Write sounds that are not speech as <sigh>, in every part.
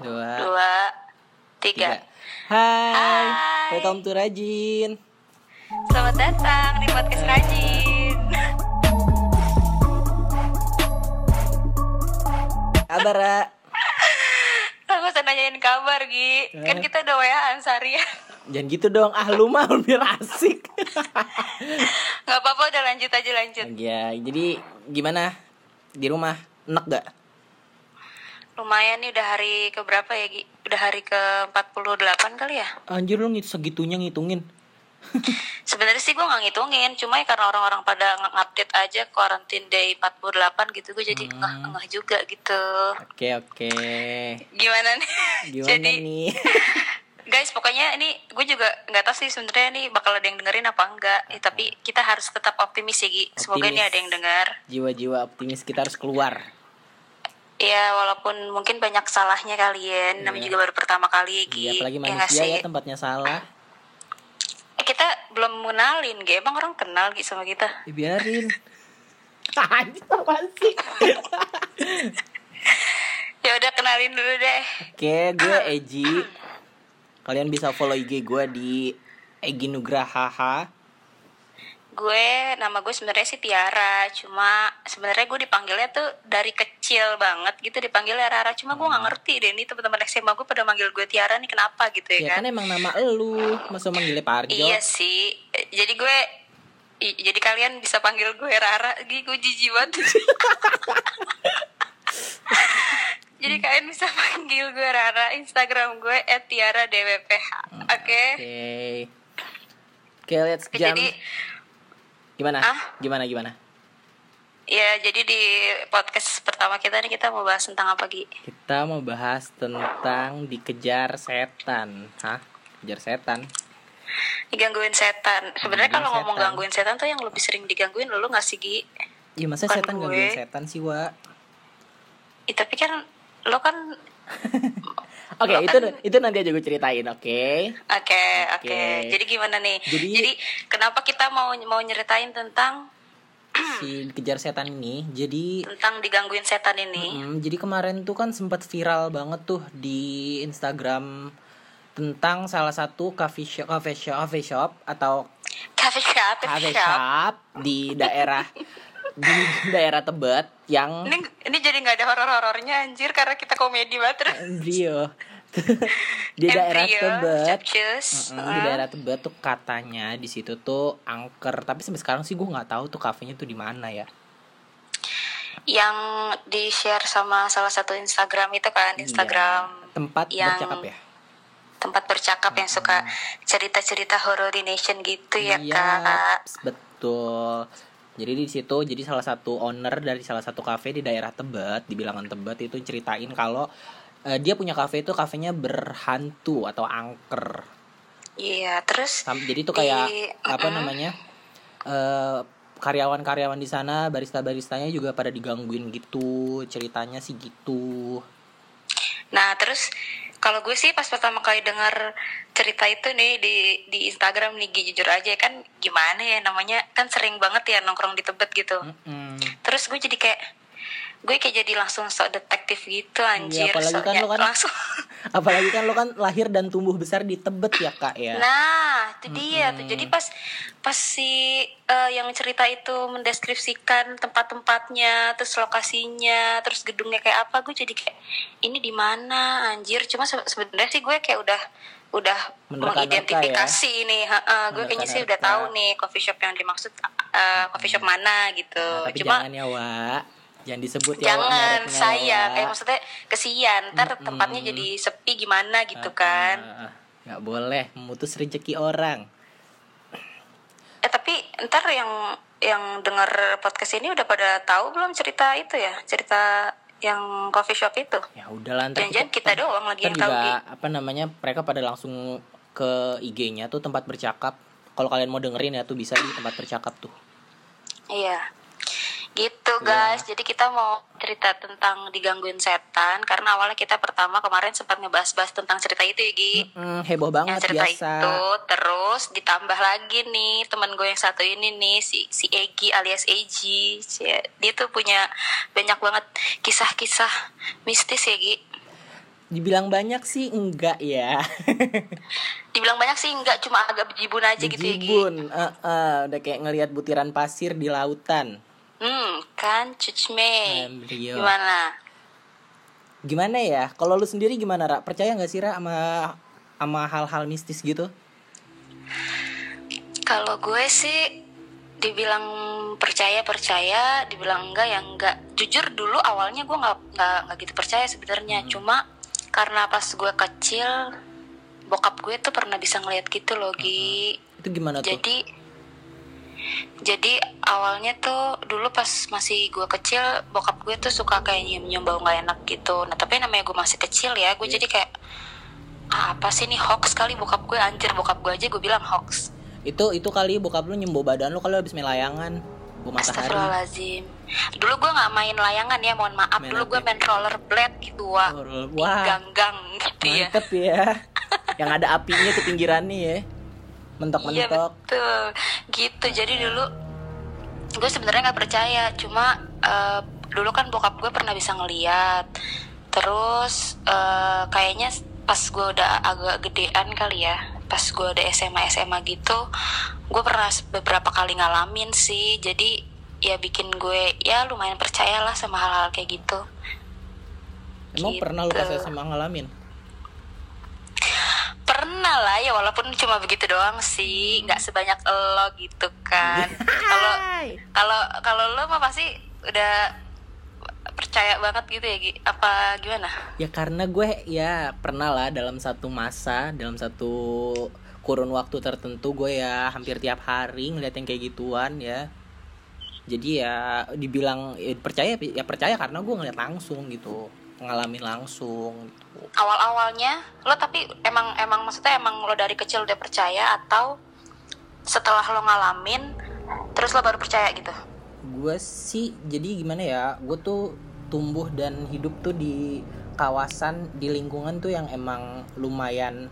dua, dua, tiga. tiga. Hai, Hai. welcome to Rajin. Selamat datang di podcast Rajin. Kabar, Ra? Aku nanyain kabar, Gi. Kan Eh. kita udah WA-an seharian. Jangan gitu dong, ah lu mah lebih asik. Gak apa-apa, udah lanjut aja lanjut. ya, jadi gimana di rumah? Enak gak? Lumayan nih udah hari ke berapa ya, Gi? Udah hari ke 48 kali ya? Anjir lu ngit segitunya ngitungin. <laughs> Sebenarnya sih gue nggak ngitungin, cuma ya karena orang-orang pada nge-update aja quarantine day 48 gitu, gue jadi Hmm. ngeh-ngeh juga gitu. Oke, oke. Gimana nih? Gimana jadi nih? <laughs> guys pokoknya ini gue juga nggak tahu sih sebenarnya nih bakal ada yang dengerin apa enggak Eh, tapi kita harus tetap optimis ya Gi semoga ini Optimis. ada yang dengar Jiwa-jiwa optimis kita harus keluar. Ya walaupun mungkin banyak salahnya kalian namanya Iya. juga baru pertama kali Gi Iya, apalagi Ya nggak manusia sih? ya tempatnya salah. Eh, kita belum mengenalin Gi emang orang kenal Gi sama kita Ya, biarin. <laughs> Anjir apaan sih? <laughs> ya udah kenalin dulu deh Oke, gue Eji. Kalian bisa follow IG gue di Egi Nugraha. Gue nama gue sebenarnya sih Tiara cuma sebenarnya gue dipanggilnya tuh dari kecil banget gitu dipanggilnya Rara cuma gue nggak ngerti deh ini teman-teman SMA gue pada manggil gue Tiara nih kenapa gitu ya, Ya kan kan emang nama elu, masa manggilnya Parjo? Iya sih. Jadi gue jadi kalian bisa panggil gue Rara, gue jijik banget. <laughs> jadi kalian bisa panggil gue Rara, Instagram gue @tiara_dwph. Oke. Oke. Oke, let's Oke, jump. Jadi Gimana? Ah? Gimana gimana? ya jadi di podcast pertama kita nih kita mau bahas tentang apa Gi? Kita mau bahas tentang dikejar setan. Hah? Kejar setan. Digangguin setan. Sebenarnya kalau ngomong setan. gangguin setan tuh yang lebih sering digangguin lu nggak sih Gi? Iya, masa Bukan setan gue. gangguin setan sih, Wa? Ih, tapi kan lo kan <laughs> Oke, Lo <laughs> itu itu nanti aja gue ceritain, oke? Oke, oke. Jadi gimana nih? Jadi- Jadi, kenapa kita mau mau nyeritain tentang <clears throat> Si dikejar setan ini, jadi tentang digangguin setan ini? Mm, jadi kemarin tuh kan sempat viral banget tuh di Instagram tentang salah satu coffee shop, coffee shop, coffee shop atau Coffee shop, coffee shop. shop di <laughs> daerah di daerah Tebet yang Ini ini jadi nggak ada horor-horornya anjir karena kita komedi banget terus. Di daerah Tebet capcus. Mm-mm, di daerah Tebet tuh katanya di situ tuh angker tapi sampai sekarang sih gue nggak tahu tuh kafenya tuh di mana ya Yang di share sama salah satu Instagram itu kan, Instagram Iya, tempat yang bercakap ya tempat bercakap yang suka cerita-cerita horror di nation gitu ya Iya, kak. betul. Jadi di situ jadi salah satu owner dari salah satu kafe di daerah Tebet, di bilangan Tebet itu ceritain kalau eh, dia punya kafe itu kafenya berhantu atau angker. Iya, terus Jadi itu kayak Di- apa namanya? eh karyawan-karyawan di sana, barista-baristanya juga pada digangguin gitu. Ceritanya sih gitu. Nah terus kalau gue sih pas pertama kali dengar cerita itu nih di di Instagram nih jujur aja kan gimana ya namanya kan sering banget ya nongkrong di Tebet gitu. Mm-mm. Terus gue jadi kayak gue kayak jadi langsung sok detektif gitu anjir. Iya, apalagi kan lo kan- langsung. <laughs> Apalagi kan lo kan lahir dan tumbuh besar di Tebet ya, Kak ya. Nah, itu dia tuh. Jadi pas pas si eh, yang cerita itu mendeskripsikan tempat-tempatnya, terus lokasinya, terus gedungnya kayak apa, gue jadi kayak ini di mana anjir. Cuma se- sebenarnya sih gue kayak udah udah Menerka-nerka mengidentifikasi ini. Heeh, gue kayaknya sih udah tahu nih coffee shop yang dimaksud eh, coffee shop mana gitu. Nah, tapi Cuma jangan ya, Wak. Jangan disebut ya, jangan saya Wak. eh maksudnya kesian ntar Mm-mm. tempatnya jadi sepi gimana gitu Ah, kan ah, ah. nggak boleh memutus rezeki orang Eh tapi ntar yang yang dengar podcast ini udah pada tahu belum cerita itu ya cerita yang coffee shop itu? ya udahlah ntar Jangan-jangan kita doang lagi yang tahu juga Gi. apa namanya mereka pada langsung ke IG-nya tuh tempat bercakap kalau kalian mau dengerin ya tuh bisa di tempat bercakap tuh Iya. Gitu guys, jadi kita mau cerita tentang digangguin setan karena awalnya kita pertama kemarin sempat ngebahas-bahas tentang cerita itu ya Gi. Mm, heboh Yang banget cerita biasa. itu terus ditambah lagi nih teman gue yang satu ini nih si si Egi alias Si- dia tuh punya banyak banget kisah-kisah mistis ya Gi. Dibilang banyak sih enggak ya. <laughs> Dibilang banyak sih enggak cuma agak bejibun aja gitu ya Gi. Bejibun, eh, eh, udah kayak ngelihat butiran pasir di lautan hmm kan cucme Embryo. gimana gimana ya kalau lu sendiri gimana Ra? percaya nggak sih Ra sama sama hal-hal mistis gitu Kalau gue sih dibilang percaya percaya, dibilang enggak ya enggak. Jujur dulu awalnya gue nggak nggak nggak gitu percaya sebenarnya. Cuma karena pas gue kecil, bokap gue tuh pernah bisa ngeliat gitu loh, Gi. itu gimana tuh Jadi jadi awalnya tuh dulu pas masih gue kecil bokap gue tuh suka kayak nyium nyium bau nggak enak gitu. Nah tapi namanya gue masih kecil ya gue jadi kayak ah, apa sih nih hoax kali? Bokap gue anjir bokap gue aja gue bilang hoax. Itu itu kali bokap lu nyembo badan lu kalau habis main layangan bu matahari. Astagfirullahaladzim. Dulu gue gak main layangan ya mohon maaf. Main Dulu gue main rollerblade gitu wah wah. ganggang gitu ya. Mantep ya. <laughs> Yang ada apinya ke pinggirannya ya Iya mentok-mentok. betul. Gitu. Jadi dulu Gue sebenarnya gak percaya. Cuma eh, dulu kan bokap gue pernah bisa ngeliat. Terus eh, kayaknya pas gue udah agak gedean kali ya Pas gue udah SMA SMA gitu Gue pernah beberapa kali ngalamin sih. Jadi ya bikin gue ya lumayan percaya lah sama hal-hal kayak gitu. Emang Gitu. pernah lu pas SMA ngalamin pernah lah ya walaupun cuma begitu doang sih. Nggak sebanyak lo gitu kan. <laughs> Kalau kalau kalau lo mah pasti udah percaya banget gitu ya apa gimana? Ya karena gue ya pernah lah dalam satu masa dalam satu kurun waktu tertentu gue ya hampir tiap hari ngeliat yang kayak gituan ya. Jadi ya dibilang ya, percaya ya percaya karena gue ngeliat langsung gitu ngalamin langsung. gitu. Awal-awalnya lo tapi emang emang maksudnya emang lo dari kecil udah percaya atau setelah lo ngalamin terus lo baru percaya gitu? Gue sih jadi gimana ya gue tuh tumbuh dan hidup tuh di kawasan di lingkungan tuh yang emang lumayan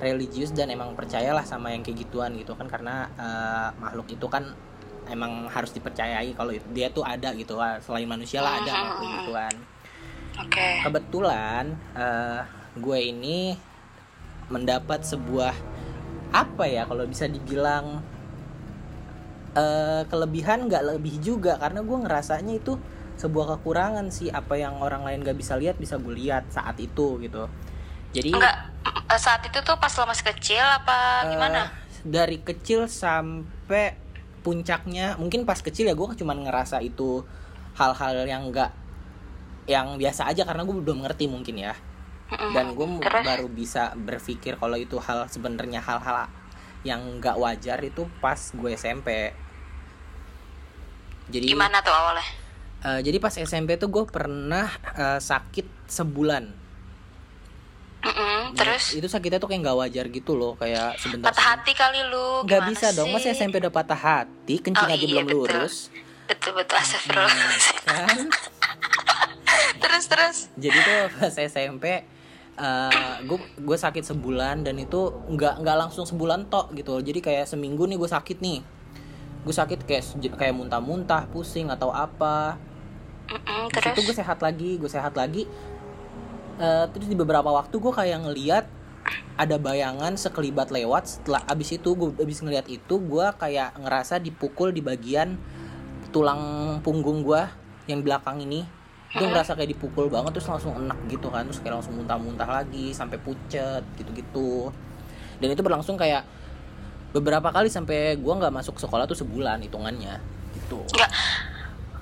religius dan emang percayalah sama yang kayak gituan gitu kan karena eh, makhluk itu kan emang harus dipercayai kalau dia tuh ada gitu lah selain manusia lah ada makhluk gituan oke. Kebetulan eh, gue ini mendapat sebuah apa ya kalau bisa dibilang eh, kelebihan nggak lebih juga. Karena gue ngerasanya itu sebuah kekurangan sih. Apa yang orang lain gak bisa lihat bisa gue lihat saat itu gitu. Jadi enggak eh, saat itu tuh pas lo masih kecil apa eh, gimana? dari kecil sampai puncaknya mungkin pas kecil ya gue cuman ngerasa itu hal-hal yang enggak yang biasa aja karena gue belum ngerti mungkin ya. Dan gue baru bisa berpikir kalau itu hal sebenarnya hal-hal yang nggak wajar itu pas gue SMP jadi gimana tuh awalnya? eh, jadi pas SMP tuh gue pernah eh, sakit sebulan. Mm-mm, Ya, terus? itu sakitnya tuh kayak nggak wajar gitu loh kayak sebentar patah hati kali lu nggak bisa dong masa sih? SMP udah patah hati kencing Oh, aja iya, belum betul. lurus. Betul betul astagfirullahaladzim. Kan <laughs> terus terus. Jadi tuh pas SMP gue gue sakit sebulan dan itu nggak nggak langsung sebulan tok gitu jadi kayak seminggu nih gue sakit nih. Gue sakit kayak kayak muntah-muntah pusing atau apa. Mm-mm, Terus terus? itu gue sehat lagi gue sehat lagi. Eh, terus di beberapa waktu gue kayak ngeliat ada bayangan sekelibat lewat. Setelah abis itu gue abis ngeliat itu gue kayak ngerasa dipukul di bagian tulang punggung gue yang belakang ini gue ngerasa kayak dipukul banget terus langsung enak gitu kan terus kayak langsung muntah-muntah lagi sampai pucet gitu-gitu dan itu berlangsung kayak beberapa kali sampai gue nggak masuk sekolah tuh sebulan hitungannya gitu Enggak.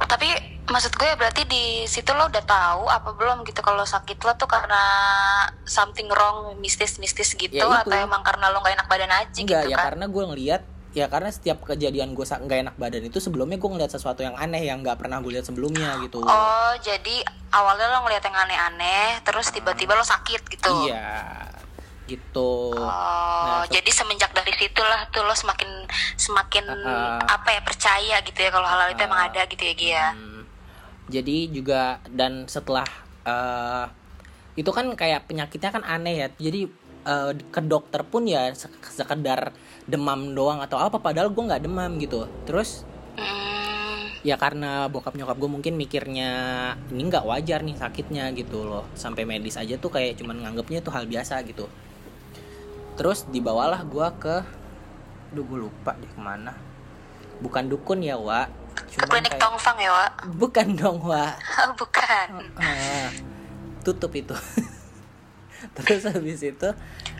Tapi maksud gue berarti di situ lo udah tahu apa belum gitu kalau sakit lo tuh karena something wrong mistis-mistis gitu Ya, itu. atau emang karena lo nggak enak badan aja Enggak gitu ya kan? karena gue ngeliat ya karena setiap kejadian gue nggak enak badan itu sebelumnya gue ngeliat sesuatu yang aneh yang nggak pernah gue lihat sebelumnya gitu Oh, jadi awalnya lo ngeliat yang aneh-aneh, terus tiba-tiba lo sakit gitu. iya gitu Oh, Nah, jadi semenjak dari situlah tuh lo semakin semakin Uh-uh. apa ya percaya gitu ya kalau hal-hal itu emang ada gitu ya Gia. Hmm, jadi juga dan setelah eh, itu kan kayak penyakitnya kan aneh ya jadi eh, ke dokter pun ya sek- sekedar demam doang atau apa padahal gue nggak demam gitu. Terus Hmm, ya karena bokap nyokap gue mungkin mikirnya ini nggak wajar nih sakitnya gitu loh. Sampai medis aja tuh kayak cuman nganggapnya tuh hal biasa gitu. Terus dibawalah gue ke Duh gue lupa deh ke mana. Bukan dukun ya Wak. Cuman Klinik kayak... Tongfang ya Wak? Bukan dong Wak. Oh, <laughs> Bukan. Uh, Tutup itu <laughs> Terus habis itu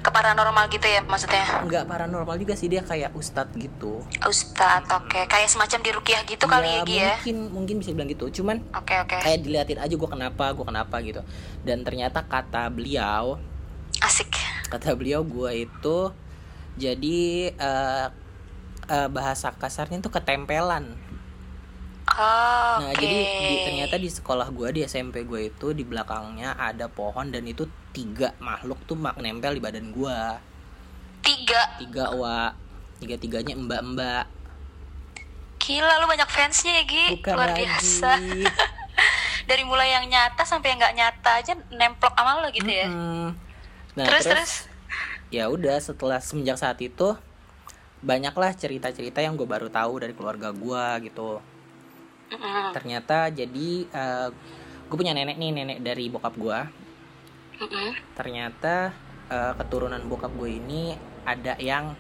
Ke paranormal gitu ya maksudnya? Enggak paranormal juga sih dia kayak ustadz gitu Ustadz oke okay. Kayak semacam di rukiah gitu ya, kali ya Gi ya? Mungkin, mungkin bisa bilang gitu Cuman Oke okay, oke okay. Kayak diliatin aja gue kenapa gue kenapa gitu Dan ternyata kata beliau Asik Kata beliau gue itu jadi uh, uh, bahasa kasarnya tuh ketempelan oh, nah okay. jadi di, ternyata di sekolah gue di SMP gue itu di belakangnya ada pohon dan itu tiga makhluk tuh mak nempel di badan gue tiga? Tiga wa. Tiga tiganya mbak mbak gila lu banyak fansnya ya Gi. Bukan luar lagi. biasa. <laughs> Dari mulai yang nyata sampai yang nggak nyata aja nemplok sama lo gitu ya? Mm -hmm. nah, terus, terus ya udah setelah semenjak saat itu banyaklah cerita-cerita yang gue baru tahu dari keluarga gue gitu mm-hmm. ternyata jadi uh, gue punya nenek nih nenek dari bokap gue mm-hmm. ternyata uh, keturunan bokap gue ini ada yang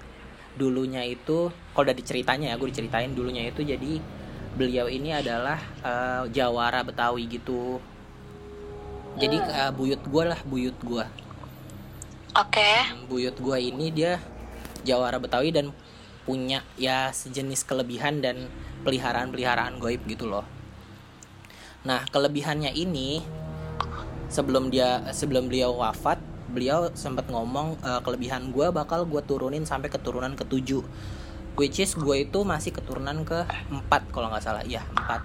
dulunya itu kalau dari ceritanya ya gue diceritain dulunya itu jadi beliau ini adalah uh, jawara betawi gitu jadi uh, buyut gue lah buyut gue Oke. Okay. Buyut gua ini dia jawara Betawi dan punya ya sejenis kelebihan dan peliharaan-peliharaan goib gitu loh. Nah, kelebihannya ini sebelum dia sebelum beliau wafat, beliau sempat ngomong e, kelebihan gua bakal gua turunin sampai keturunan ketujuh. Which is gue itu masih keturunan ke empat kalau nggak salah, iya empat.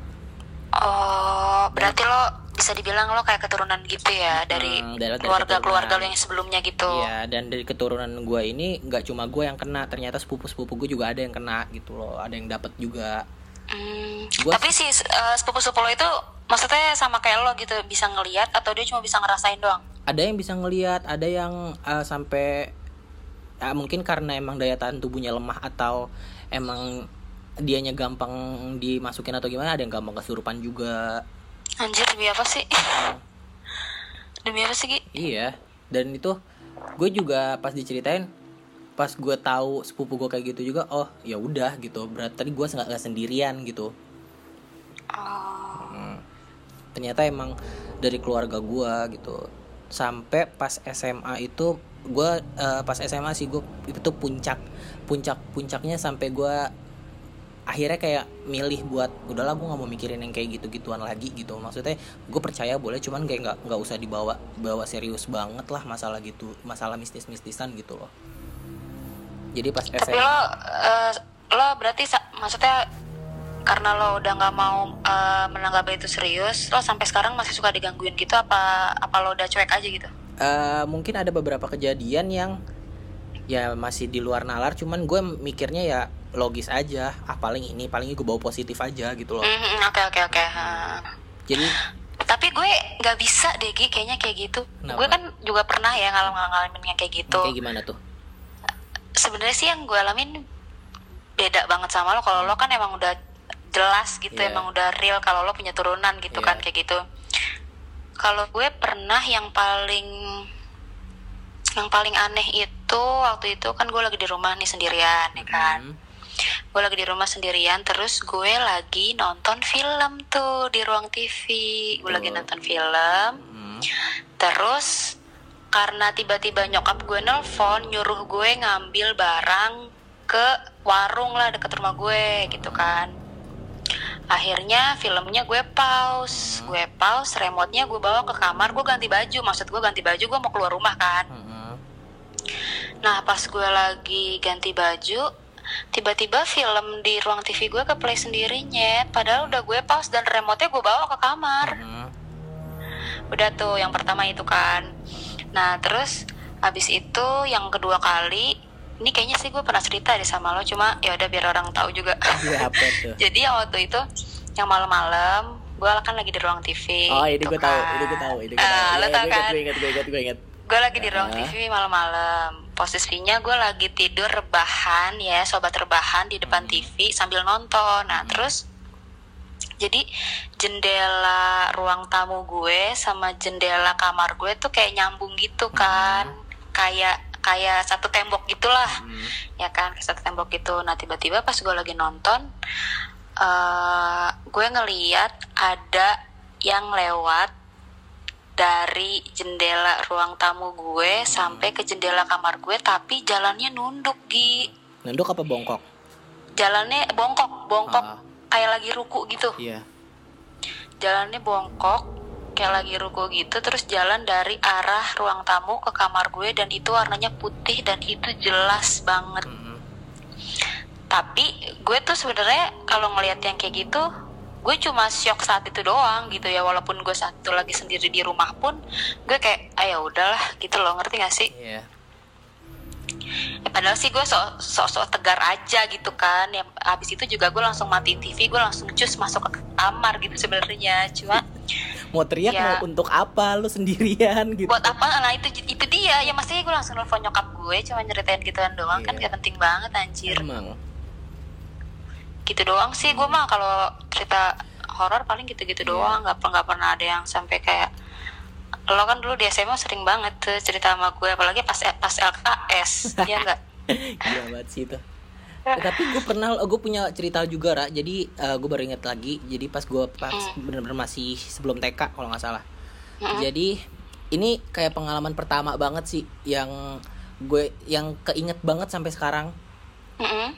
Oh, berarti lo bisa dibilang lo kayak keturunan gitu ya dari keluarga-keluarga lo yang sebelumnya gitu. Iya, dan dari keturunan gue ini nggak cuma gue yang kena, ternyata sepupu-sepupu gue juga ada yang kena gitu loh, ada yang dapat juga. Hmm, gua... Tapi si uh, sepupu-sepupu lo itu maksudnya sama kayak lo gitu bisa ngelihat atau dia cuma bisa ngerasain doang? Ada yang bisa ngelihat, ada yang uh, sampai ya, mungkin karena emang daya tahan tubuhnya lemah atau emang dianya gampang dimasukin atau gimana, ada yang gampang kesurupan juga Anjir demi apa sih? demi apa sih Gi? Iya dan itu gue juga pas diceritain pas gue tahu sepupu gue kayak gitu juga oh ya udah gitu. Berarti tadi gue nggak sendirian gitu. Oh. hmm. ternyata emang dari keluarga gue gitu. Sampai pas SMA itu gue uh, pas SMA sih gue itu puncak puncak puncaknya sampai gue akhirnya kayak milih buat udahlah gue nggak mau mikirin yang kayak gitu gituan lagi gitu. Maksudnya gue percaya boleh cuman kayak nggak nggak usah dibawa bawa serius banget lah masalah gitu masalah mistis mistisan gitu loh jadi pas tapi lo uh, lo berarti maksudnya karena lo udah nggak mau uh, menanggapi itu serius lo sampai sekarang masih suka digangguin gitu apa apa lo udah cuek aja gitu? Uh, mungkin ada beberapa kejadian yang ya masih di luar nalar cuman gue mikirnya ya logis aja. Ah paling ini paling gue bawa positif aja gitu loh. Mm-hmm, oke oke oke jadi tapi gue nggak bisa deh Gi, kayaknya kayak gitu. Kenapa? gue kan juga pernah ya ngalamin ngalamin yang kayak gitu. Kayak gimana tuh sebenarnya sih yang gue alamin beda banget sama lo. Kalau lo kan emang udah jelas gitu yeah. emang udah real kalau lo punya turunan gitu yeah. kan kayak gitu. Kalau gue pernah yang paling yang paling aneh itu waktu itu kan gue lagi di rumah nih sendirian ya kan. Mm gue lagi di rumah sendirian terus gue lagi nonton film tuh di ruang TV gue lagi nonton film. Hmm. terus karena tiba-tiba nyokap gue nelfon nyuruh gue ngambil barang ke warung lah deket rumah gue gitu kan. Akhirnya filmnya gue pause. Hmm. gue pause remote-nya gue bawa ke kamar. Gue ganti baju maksud gue ganti baju gue mau keluar rumah kan. Hmm. nah pas gue lagi ganti baju tiba-tiba film di ruang TV gue ke play sendirinya. Padahal udah gue pause dan remote-nya gue bawa ke kamar. Hmm. udah tuh yang pertama itu kan nah terus habis itu yang kedua kali ini kayaknya sih gue pernah cerita deh sama lo cuma ya udah biar orang tahu juga. Ya, apa <laughs> tuh? jadi yang waktu itu yang malam-malam gue kan lagi di ruang TV oh ini gue tahu ini gue tahu ini gue tahu. uh, lo tau kan? gue ingat gue ingat gue ingat. Gue lagi di ruang TV malam-malam. Posisinya gue lagi tidur rebahan ya sobat rebahan di depan TV sambil nonton. Nah terus jadi jendela ruang tamu gue sama jendela kamar gue tuh kayak nyambung gitu kan. Kayak kayak satu tembok gitulah. Hmm. ya kan kayak satu tembok gitu. Nah tiba-tiba pas gue lagi nonton eh gue ngeliat ada yang lewat dari jendela ruang tamu gue sampai ke jendela kamar gue tapi jalannya nunduk di Nunduk apa bongkok? jalannya bongkok bongkok. Ah. Kayak lagi ruku gitu Iya. jalannya bongkok kayak lagi ruku gitu terus jalan dari arah ruang tamu ke kamar gue dan itu warnanya putih dan itu jelas banget Mm-mm. tapi gue tuh sebenarnya kalau ngelihat yang kayak gitu gue cuma shock saat itu doang gitu ya walaupun gue satu lagi sendiri di rumah pun gue kayak ayo udahlah gitu loh ngerti gak sih Iya. Ya, padahal sih gue sok sok sok tegar aja gitu kan ya habis itu juga gue langsung matiin TV gue langsung cus masuk ke kamar gitu sebenarnya cuma Mau teriak Ya. mau untuk apa lu sendirian gitu. buat apa nah itu itu dia ya maksudnya gue langsung nelfon nyokap gue cuma nyeritain gituan doang kan Iya. gak penting banget anjir Emang. gitu doang sih gue mah kalau cerita horor paling gitu-gitu Iya. doang nggak per- nggak pernah ada yang sampai kayak lo kan dulu di SMA sering banget tuh cerita sama gue apalagi pas pas LKS <laughs> ya enggak Gila banget sih itu. Eh, tapi gue pernah gue punya cerita juga ra. Jadi gue baru inget lagi jadi pas gue pas bener-bener masih sebelum TK kalau nggak salah. Jadi ini kayak pengalaman pertama banget sih yang gue yang keinget banget sampai sekarang. Mm-mm.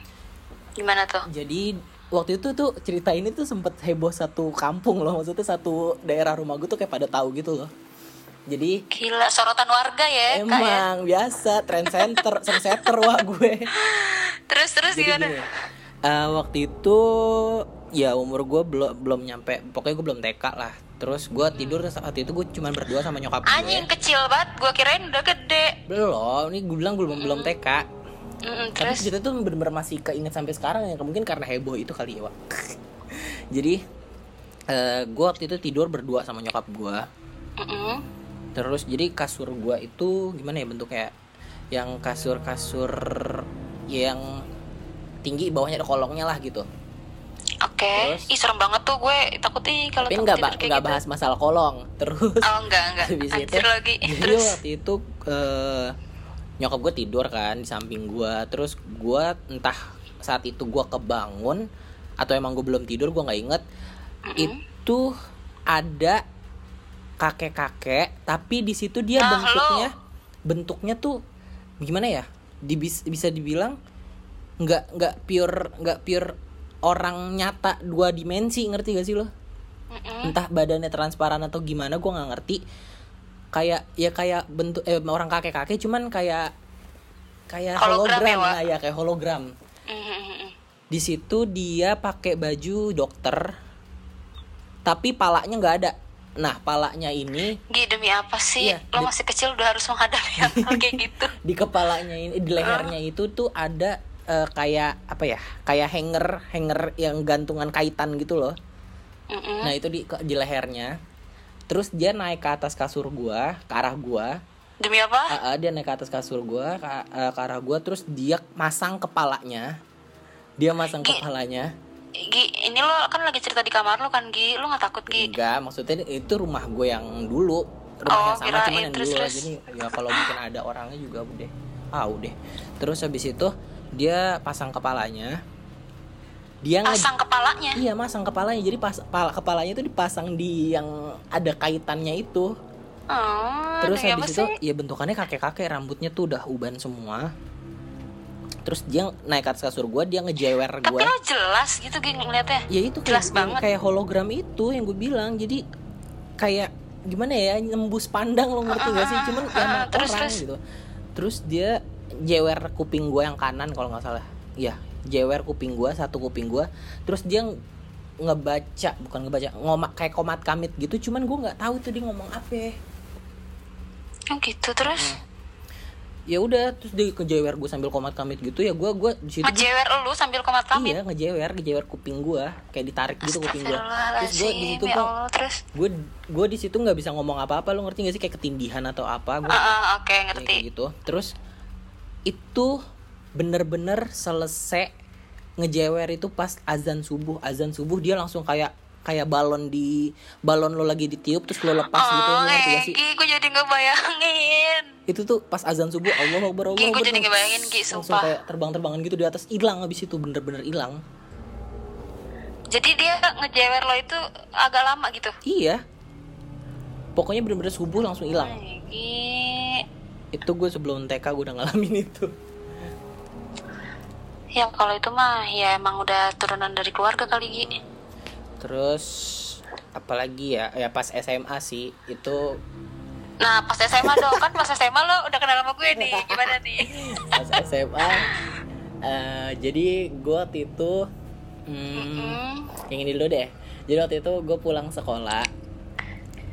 gimana tuh? Jadi waktu itu tuh cerita ini tuh sempet heboh satu kampung loh. Maksudnya satu daerah rumah gue tuh kayak pada tahu gitu loh jadi gila sorotan warga ya ya? Emang biasa trend center <laughs> trendsetter wah gue. Terus terus Jadi gimana? gini, eh, waktu itu ya umur gue belum belum nyampe pokoknya gue belum TK lah. Terus gue tidur saat itu gue cuma berdua sama nyokap gue. Anjing kecil banget gue kirain udah gede. Belum ini gue bilang belum belum TK Mm-mm, tapi terus? cerita tuh bener-bener masih keinget sampai sekarang ya mungkin karena heboh itu kali ya Wak. <laughs> jadi eh gue waktu itu tidur berdua sama nyokap gue. Mm-mm. Terus. Jadi kasur gue itu gimana ya bentuknya? Yang kasur kasur yang tinggi bawahnya ada kolongnya lah gitu. Oke Terus? ih serem banget tuh gue. Takut ih kalau tapi nggak ba- gitu. bahas masalah kolong. Terus? Oh enggak enggak <laughs> habis itu lagi. <laughs> jadi terus? waktu itu eh, nyokap gue tidur kan di samping gue terus gue entah saat itu gue kebangun atau emang gue belum tidur gue nggak inget. Itu ada kakek kakek tapi di situ dia Ah, bentuknya bentuknya tuh gimana ya di, bisa dibilang nggak nggak pure nggak pure orang nyata dua dimensi ngerti gak sih lo Mm-mm. entah badannya transparan atau gimana gue nggak ngerti kayak ya kayak bentuk eh, orang kakek kakek cuman kayak kayak Hologram hologram ya, Wak? nah, ya kayak hologram Mm-mm. di situ dia pakai baju dokter tapi palanya nggak ada nah palanya ini Gi demi apa sih? Iya, Lo di- masih kecil udah harus menghadapi hal <laughs> kayak gitu. di kepalanya ini di lehernya itu tuh ada eh, kayak apa ya kayak hanger hanger yang gantungan kaitan gitu loh Mm-mm. nah itu di di lehernya terus dia naik ke atas kasur gua ke arah gua Demi apa? Ah, ah, dia naik ke atas kasur gua ke, eh, ke arah gua terus dia masang kepalanya dia masang Gi- kepalanya Gi, ini lo kan lagi cerita di kamar lo kan Gi, lo nggak takut Gi? enggak maksudnya itu rumah gue yang dulu. Rumah Oh, yang sama cuman yang Terus, dulu terus. jadi ya kalau mungkin ada orangnya juga udah ah udah terus habis itu dia pasang kepalanya. Dia Pasang kepalanya. iya masang kepalanya. Jadi pas pala- kepalanya itu dipasang di yang ada kaitannya itu. Oh, terus habis itu sih? ya bentukannya kakek kakek rambutnya tuh udah uban semua terus dia naik ke atas kasur gue dia ngejewer Tapi gue lo jelas gitu Gi ngeliatnya. ya itu Jelas kayak, banget. kayak hologram itu yang gue bilang jadi kayak gimana ya nembus pandang lo ngerti gak sih cuman ya ah, emang terus, orang terus. gitu terus dia jewer kuping gue yang kanan kalau nggak salah iya jewer kuping gue satu kuping gue terus dia ng- ngebaca bukan ngebaca ngomak kayak komat kamit gitu cuman gue nggak tahu itu dia ngomong apa Oh gitu terus. Ya udah terus dia ngejewer gue sambil komat kamit gitu ya gue gue di situ Ngejewer lu sambil komat kami. iya ngejewer ngejewer kuping gue kayak ditarik gitu kuping gue terus gue di situ ya gue gue gue di situ nggak bisa ngomong apa-apa lo ngerti gak sih? Kayak ketindihan atau apa gue Ah, ah, oke kayak ngerti. gitu. Terus itu bener-bener selesai ngejewer itu pas azan subuh. Azan subuh dia langsung kayak kayak balon di balon lo lagi ditiup terus lo lepas gitu Oh, ngerti gak sih Egi, gue jadi ngebayangin. itu tuh pas azan subuh Allah Akbar Allah gue jadi langsung- ngebayangin, Gi, langsung sumpah. kayak terbang-terbangan gitu di atas hilang habis itu bener-bener hilang Jadi dia ngejewer lo itu agak lama gitu. iya pokoknya bener-bener subuh langsung hilang itu gue sebelum TK gue udah ngalamin <laughs> itu Ya kalau itu mah ya emang udah turunan dari keluarga kali Gi. Terus apalagi ya? Ya pas SMA sih itu Nah pas SMA dong. Kan pas SMA lo udah kenal sama gue nih. Gimana nih? pas SMA eh, jadi gue waktu itu hmm, Hmm, yang ini dulu deh. Jadi waktu itu gue pulang sekolah.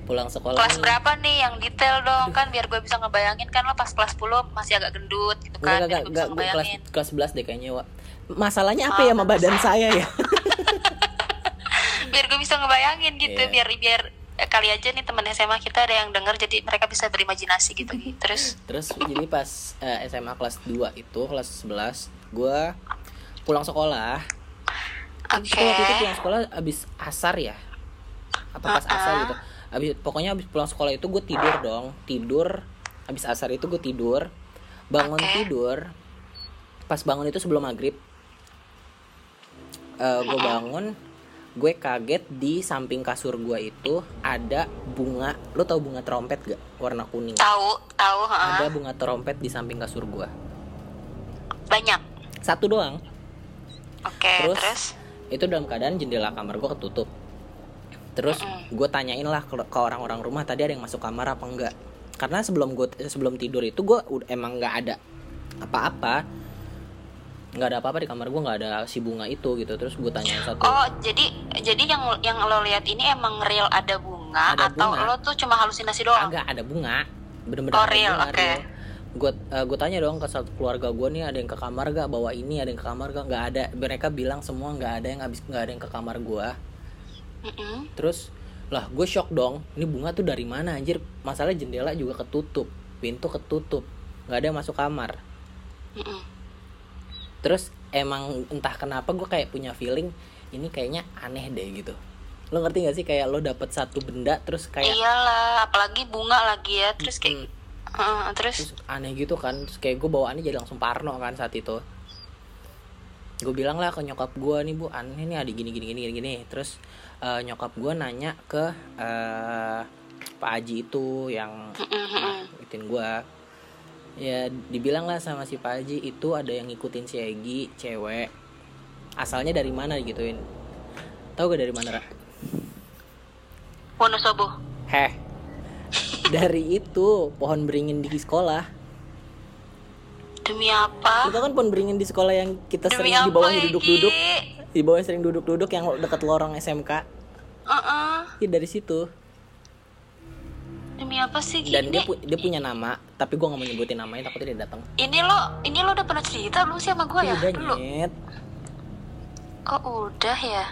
Pulang sekolah kelas nih. berapa nih? Yang detail dong. Kan biar gue bisa ngebayangin kan lo pas kelas 10 masih agak gendut gitu kan. Gue bisa enggak, gue kelas, kelas 11 deh kayaknya, Wak. Masalahnya apa ya sama badan saya ya? <laughs> biar gue bisa ngebayangin gitu Iya. biar biar eh, kali aja nih temen SMA kita ada yang denger jadi mereka bisa berimajinasi gitu Gi. <laughs> terus Terus jadi pas eh, SMA kelas 2 itu, kelas 11, gue pulang sekolah. oke Itu waktu itu pulang sekolah abis asar ya? Apa pas asar gitu? Abis, pokoknya abis pulang sekolah itu gue tidur dong. Tidur, abis asar itu gue tidur. Bangun Oke. tidur. Pas bangun itu sebelum maghrib. eh gue bangun, gue kaget di samping kasur gue itu ada bunga. Lo tau bunga trompet gak? Warna kuning. tahu tahu. Ada bunga trompet di samping kasur gue. banyak Satu doang. oke Terus? terus, itu dalam keadaan jendela kamar gue ketutup terus gue tanyain lah ke, ke orang-orang rumah tadi ada yang masuk kamar apa enggak karena sebelum gue sebelum tidur itu gue emang nggak ada apa-apa nggak ada apa-apa di kamar gue nggak ada si bunga itu gitu. Terus gue tanyain satu. Oh, jadi jadi yang yang lo lihat ini emang real ada bunga Ada atau bunga. lo tuh cuma halusinasi doang? agak ada bunga. Bener-bener Oh, real, oke. gue gue tanya dong ke satu keluarga gue nih ada yang ke kamar gak bawa ini ada yang ke kamar gak nggak ada. Mereka bilang semua nggak ada yang habis nggak ada yang ke kamar gue Mm-mm. Terus lah gue shock dong. Ini bunga tuh dari mana anjir? Masalah jendela juga ketutup. Pintu ketutup. Nggak ada yang masuk kamar. Mm-mm. Terus emang entah kenapa gue kayak punya feeling Ini kayaknya aneh deh gitu. Lo ngerti gak sih kayak lo dapet satu benda Terus kayak Iyalah, apalagi bunga lagi ya. Terus kayak Heeh, terus terus aneh gitu kan Terus kayak gue bawaannya jadi langsung parno kan saat itu. Gue bilang lah ke nyokap gue nih bu aneh nih ada gini gini gini gini gini. Terus eh, nyokap gue nanya ke eh, Pak Haji itu yang ngikutin gue ya dibilang lah sama si Pak Haji itu ada yang ngikutin si Egi cewek asalnya dari mana gituin tahu gak dari mana Ra? Wonosobo. heh dari itu pohon beringin di sekolah Demi apa? itu kan pohon beringin di sekolah yang kita Demi sering di bawahnya Egi? duduk-duduk di bawahnya sering duduk-duduk yang dekat lorong SMK Heeh. ya dari situ Demi apa sih dan gini? dia pu- dia punya nama tapi gue nggak mau nyebutin namanya takutnya dia datang Ini lo, ini lo udah pernah cerita belum sih sama gue ya? udah Dulu. nyet Oh udah ya.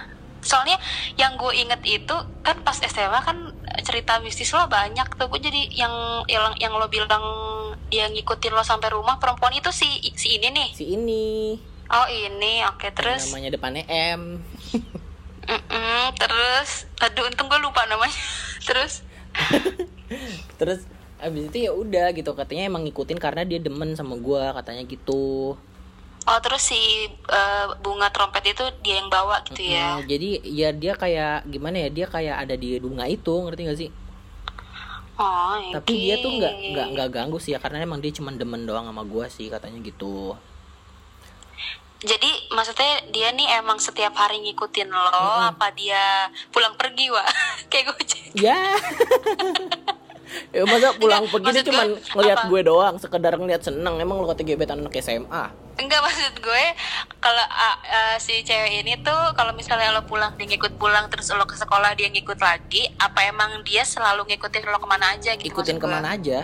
Soalnya yang gue inget itu kan pas SMA kan cerita mistis lo banyak tuh. Gue jadi yang yang yang lo bilang dia ngikutin lo sampai rumah perempuan itu si si ini nih. si ini Oh ini, oke yang terus. namanya depannya M <laughs> Mm-mm, terus, aduh untung gue lupa namanya. <laughs> terus, <laughs> terus abis itu ya udah gitu. Katanya emang ngikutin karena dia demen sama gue katanya gitu. Oh terus si eh, bunga trompet itu dia yang bawa gitu ya. Nah, jadi ya dia kayak gimana ya dia kayak ada di bunga itu ngerti gak sih? Oh, tapi oke. dia tuh nggak nggak nggak ganggu sih ya karena emang dia cuma demen doang sama gue sih katanya gitu Jadi maksudnya dia nih emang setiap hari ngikutin lo apa dia pulang pergi wa <laughs> kayak gue ya. Ya masa pulang Enggak, pergi dia maksud cuman gue, ngeliat apa? gue doang sekedar ngeliat seneng. Emang lo kata gebetan anak SMA enggak maksud gue kalau ah, ah, si cewek ini tuh kalau misalnya lo pulang dia ngikut pulang terus lo ke sekolah dia ngikut lagi apa emang dia selalu ngikutin lo ke mana aja gitu ikutin maksud gue? ke mana aja.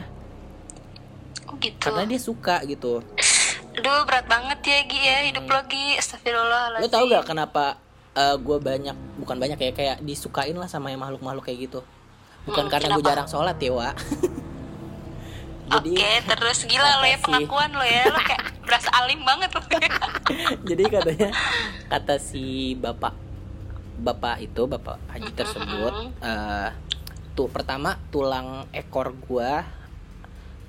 Oh, gitu. Karena dia suka gitu <laughs> Aduh berat banget ya Gi ya hidup lo Gi Astagfirullahaladzim. Lo tau gak kenapa eh, gue banyak bukan banyak ya kayak disukain lah sama yang makhluk-makhluk kayak gitu? Bukan Hmm, karena gue jarang sholat ya wa. <laughs> Jadi Oke terus gila lo ya pengakuan lo ya. Lo kayak <laughs> berasa alim banget lo jadi katanya kata si bapak bapak itu bapak haji tersebut eh tuh pertama tulang ekor gua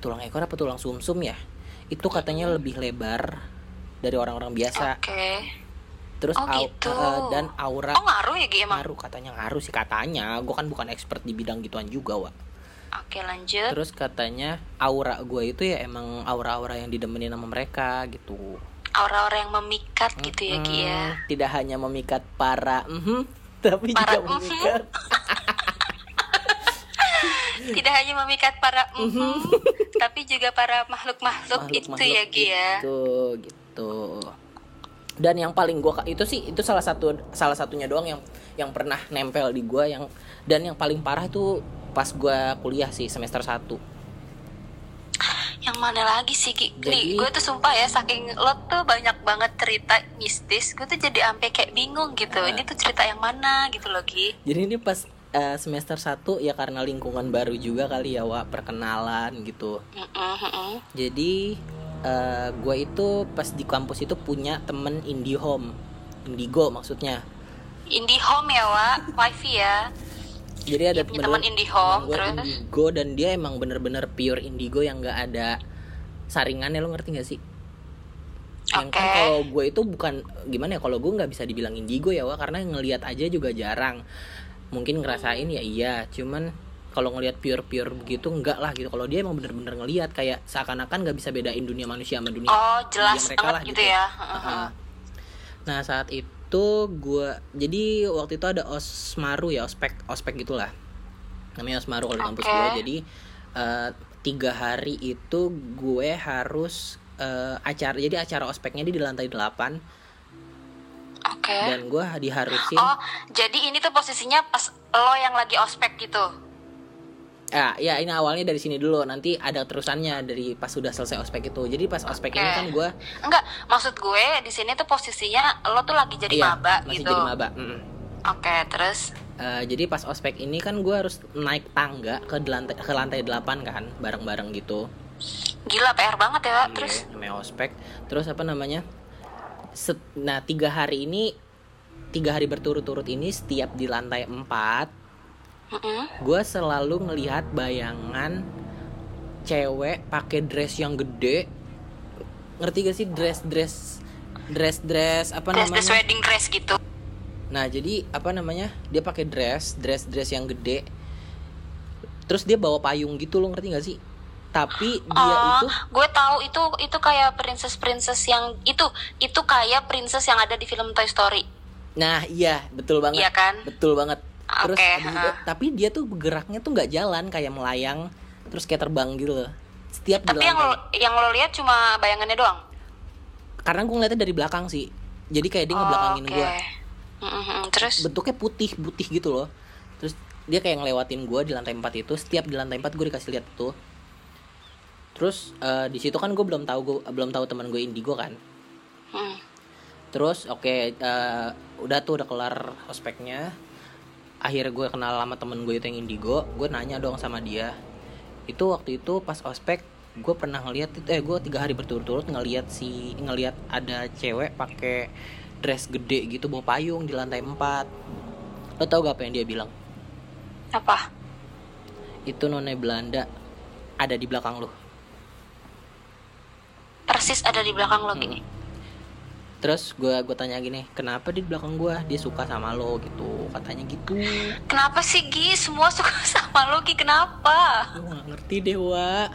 tulang ekor apa tulang sumsum ya itu katanya lebih lebar dari orang-orang biasa Oke. terus Oh, au- gitu. eh, dan aura Oh ngaruh ya Gi emang? ngaruh katanya ngaruh sih katanya gue kan bukan expert di bidang gituan juga wa Oke lanjut. terus katanya aura gue itu ya emang aura-aura yang didemenin sama mereka gitu Aura-aura yang memikat gitu ya Gi ya. Hmm, tidak hanya memikat para mhm, tapi Para juga mhm. memikat <laughs> <laughs> Tidak hanya memikat para mhm, tapi juga para makhluk-makhluk itu ya Gi ya. gitu gitu dan yang paling gua itu sih itu salah satu salah satunya doang yang yang pernah nempel di gua yang dan yang paling parah itu pas gua kuliah sih semester 1 Yang mana lagi sih Gi? Jadi- gue tuh sumpah ya saking lo tuh banyak banget cerita mistis, gue tuh jadi ampe kayak bingung gitu. Ah. Ini tuh cerita yang mana gitu loh Gi. jadi ini pas eh, semester 1 ya karena lingkungan baru juga kali ya wa perkenalan gitu Mm-mm, mm-mm. jadi eh gue itu pas di kampus itu punya temen IndiHome Indigo maksudnya IndiHome ya Wak, wifi ya. jadi ada punya teman IndiHome, gue terus? Indigo dan dia emang bener-bener pure Indigo yang nggak ada saringannya lo ngerti gak sih yang kan Oke. kalau gue itu bukan gimana ya kalau gue nggak bisa dibilang indigo ya wa karena ngelihat aja juga jarang mungkin ngerasain ya iya cuman kalau ngelihat pure pure begitu enggak lah gitu. Kalau dia emang bener-bener ngelihat kayak seakan-akan nggak bisa bedain dunia manusia sama dunia Oh jelas dunia mereka lah gitu, ya. Aha. nah saat itu gue jadi waktu itu ada osmaru ya ospek ospek gitulah. Namanya osmaru kalau di kampus gue jadi eh, tiga hari itu gue harus eh, acara jadi acara ospeknya di lantai 8 Oke. dan gue diharusin Oh, jadi ini tuh posisinya pas lo yang lagi ospek gitu. ya ya ini awalnya dari sini dulu nanti ada terusannya dari pas sudah selesai ospek itu jadi pas ospek ini Oke. kan gue Enggak, maksud gue di sini tuh posisinya lo tuh lagi jadi iya, maba masih gitu. jadi maba mm. Oke, terus Eh, jadi pas ospek ini kan gue harus naik tangga ke lantai ke lantai 8 kan bareng-bareng gitu gila PR banget ya, Wak. terus Iya, namanya ospek terus apa namanya Set- nah tiga hari ini tiga hari berturut-turut ini setiap di lantai 4 Mm-mm. gue selalu ngelihat bayangan cewek pakai dress yang gede. Ngerti gak sih? Dress dress dress dress apa dress namanya? dress wedding dress gitu. nah jadi apa namanya? Dia pakai dress dress dress yang gede. Terus dia bawa payung gitu loh ngerti gak sih tapi dia oh, itu gue tahu itu itu kayak princess princess yang itu itu kayak princess yang ada di film Toy Story. nah iya betul banget Iya kan? betul banget terus itu- ha. tapi dia tuh geraknya tuh nggak jalan kayak melayang terus kayak terbang gitu loh setiap di Tapi yang lo yang lo lihat cuma bayangannya doang. karena gue ngeliatnya dari belakang sih jadi kayak dia ngebelakangin Oke. gue Mm-mm, Terus bentuknya putih putih gitu loh terus dia kayak ngelewatin gue di lantai 4 itu setiap di lantai 4 gue dikasih lihat tuh terus eh, di situ kan gue belum tahu gue belum tahu teman gue indigo kan. Mm. terus oke eh, udah tuh udah kelar ospeknya. Akhirnya gue kenal sama temen gue itu yang indigo gue nanya dong sama dia. Itu waktu itu pas ospek gue pernah ngeliat itu eh gue tiga hari berturut-turut ngeliat si ngeliat ada cewek pakai dress gede gitu bawa payung di lantai 4 lo tau gak apa yang dia bilang? Apa? itu nona Belanda ada di belakang lo Persis ada di belakang lo gini. terus gue gue tanya gini kenapa di belakang gue dia suka sama lo gitu katanya gitu Kenapa sih Gi? Semua suka <laughs> sama lo Gi? Kenapa? gue gak ngerti dewa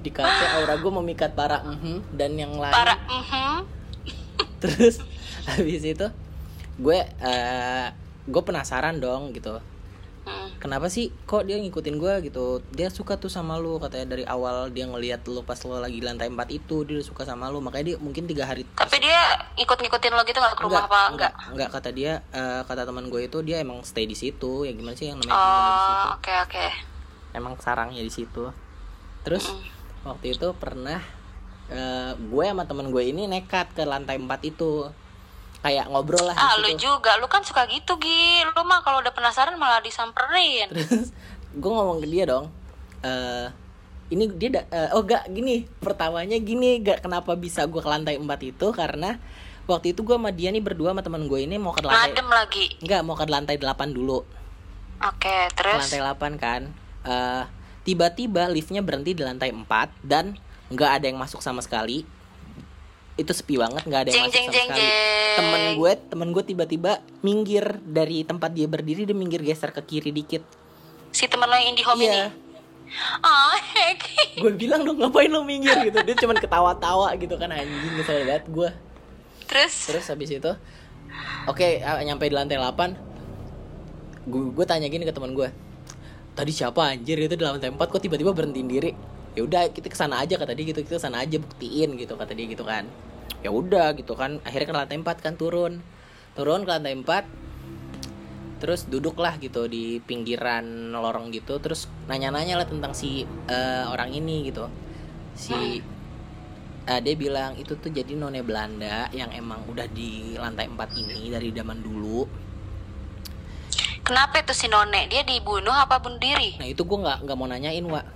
dikata <gasps> aura gue memikat para mhm dan yang lain Para mhm. <laughs> terus habis itu gue eh gue penasaran dong gitu Hmm. Kenapa sih kok dia ngikutin gue gitu. Dia suka tuh sama lu katanya. Dari awal dia ngelihat lu pas lo lagi lantai 4 itu dia suka sama lu. Makanya dia mungkin tiga hari Tapi dia ikut-ngikutin lo gitu gak ke rumah apa? Enggak. enggak kata dia eh, kata teman gue itu dia emang stay di situ. Ya gimana sih yang namanya tinggal di situ? Oh, oke oke. emang sarangnya di situ. Terus waktu itu pernah eh, gue sama temen gue ini nekat ke lantai 4 itu kayak ngobrol lah Ah, lu situ. juga. Lu kan suka gitu, Gi. Lu mah kalau udah penasaran malah disamperin. terus gue ngomong ke dia dong eh ini dia da- eh, oh gak gini pertamanya gini gak kenapa bisa gue ke lantai 4 itu karena waktu itu gue sama dia nih berdua sama teman gue ini mau ke lantai Ngadem lagi. enggak mau ke lantai 8 dulu Oke, ke terus lantai 8 kan Eh, tiba-tiba liftnya berhenti di lantai 4 dan nggak ada yang masuk sama sekali itu sepi banget nggak ada yang Jeng, masuk jeng, sama jeng, sekali. jeng. temen gue temen gue tiba-tiba minggir dari tempat dia berdiri dia minggir geser ke kiri dikit. Si temen lo yang indie home iya. Ini. Ah, Heki. gue bilang dong ngapain lo minggir? gitu. Dia cuman ketawa-tawa gitu kan anjing kesel banget gue. Terus? Terus habis itu oke ah, nyampe di lantai 8 gue gue tanya gini ke teman gue tadi siapa anjir itu di lantai 4 kok tiba-tiba berhentiin diri ya udah kita ke sana aja kata dia gitu. Kita ke sana aja buktiin gitu kata dia gitu kan. Ya udah gitu kan akhirnya ke lantai 4 kan turun. Turun ke lantai 4 terus duduklah gitu di pinggiran lorong gitu. Terus nanya-nanya lah tentang si eh, orang ini gitu. Si eh, dia bilang itu tuh jadi none Belanda yang emang udah di lantai 4 ini dari zaman dulu. Kenapa itu si None? Dia dibunuh apa bunuh diri? nah itu gue nggak nggak mau nanyain wa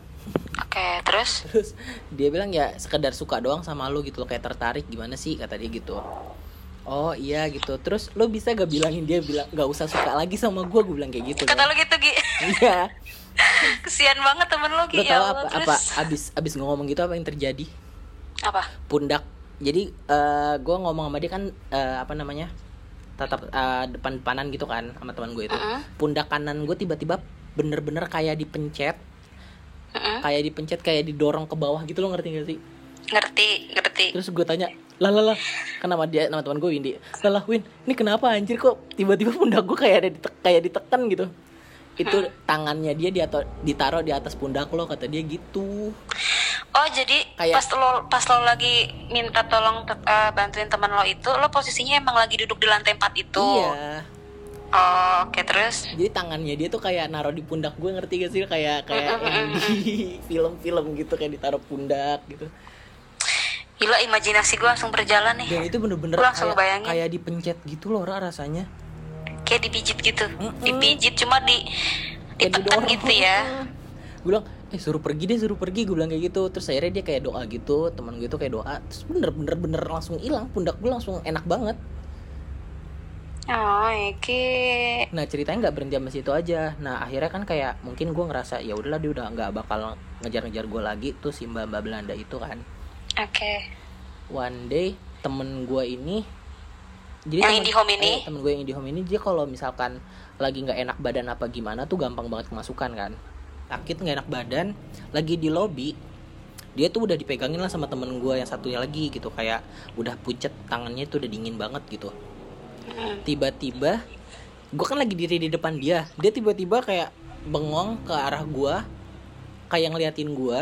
Oke, terus terus dia bilang ya sekedar suka doang sama lu gitu loh kayak tertarik gimana sih kata dia gitu oh iya gitu terus lo bisa gak bilangin dia bilang nggak usah suka lagi sama gue gue bilang kayak gitu kata kan. lo gitu Gi. iya <laughs> Kesian banget temen lo lo Gi. tau Ya apa Allah, apa terus abis abis ngomong gitu apa yang terjadi apa? pundak jadi eh gue ngomong sama dia kan eh, apa namanya tatap eh, depan depanan gitu kan sama teman gue itu Mm-mm. pundak kanan gue tiba-tiba bener-bener kayak dipencet Mm-mm. kayak dipencet kayak didorong ke bawah gitu lo ngerti gak sih Ngerti, ngerti. terus gue tanya lah lah lah nama dia nama teman gue Windy lah lah Win ini kenapa anjir kok tiba-tiba pundak gue kayak ada ditek, kayak ditekan gitu itu tangannya dia di atau ditaruh di atas pundak lo kata dia gitu Oh jadi Kayak- pas lo pas lo lagi minta tolong te- eh, bantuin teman lo itu lo posisinya emang lagi duduk di lantai 4 itu. iya Oh, oke terus. jadi tangannya dia tuh kayak naruh di pundak gue ngerti gak sih kayak kayak yang di <laughs> film-film gitu kayak ditaruh pundak gitu Gila imajinasi gue langsung berjalan nih. dan itu bener-bener kayak, bayangin. kayak dipencet gitu loh Ra, rasanya Kayak dipijit gitu. Mm-mm. Dipijit cuma di ditekan gitu ya. gue bilang eh suruh pergi deh suruh pergi gue bilang kayak gitu terus akhirnya dia kayak doa gitu teman gue itu kayak doa terus bener bener bener langsung hilang pundak gue langsung enak banget Oh, nah ceritanya nggak berhenti sama situ aja nah akhirnya kan kayak mungkin gue ngerasa ya udahlah dia udah nggak bakal ngejar-ngejar gue lagi tuh si mbak mbak Belanda itu kan Oke. one day temen gue ini Yang temen- IndiHome ini? eh, temen gue yang IndiHome ini dia kalau misalkan lagi nggak enak badan apa gimana tuh gampang banget kemasukan kan sakit nggak enak badan lagi di lobby dia tuh udah dipegangin lah sama temen gue yang satunya lagi gitu kayak udah pucet tangannya tuh udah dingin banget gitu. Tiba-tiba gue kan lagi diri di depan dia. Dia tiba-tiba kayak bengong ke arah gue kayak ngeliatin gue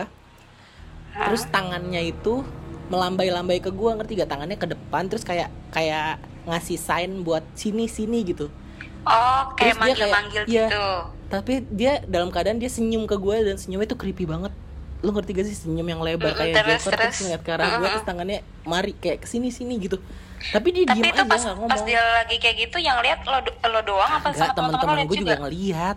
terus tangannya itu melambai-lambai ke gue ngerti gak tangannya ke depan terus kayak kayak ngasih sign buat sini sini gitu Oh, kayak manggil-manggil gitu. tapi dia dalam keadaan dia senyum ke gue dan senyumnya itu creepy banget. Lu ngerti gak sih senyum yang lebar kayak terus, Joker terus terus. ngeliat ke arah gue terus tangannya mari kayak ke sini sini gitu tapi dia Tapi itu aja pas ngomong pas dia lagi kayak gitu yang lihat lo lo doang apa sama teman-teman gue juga? juga? ngelihat.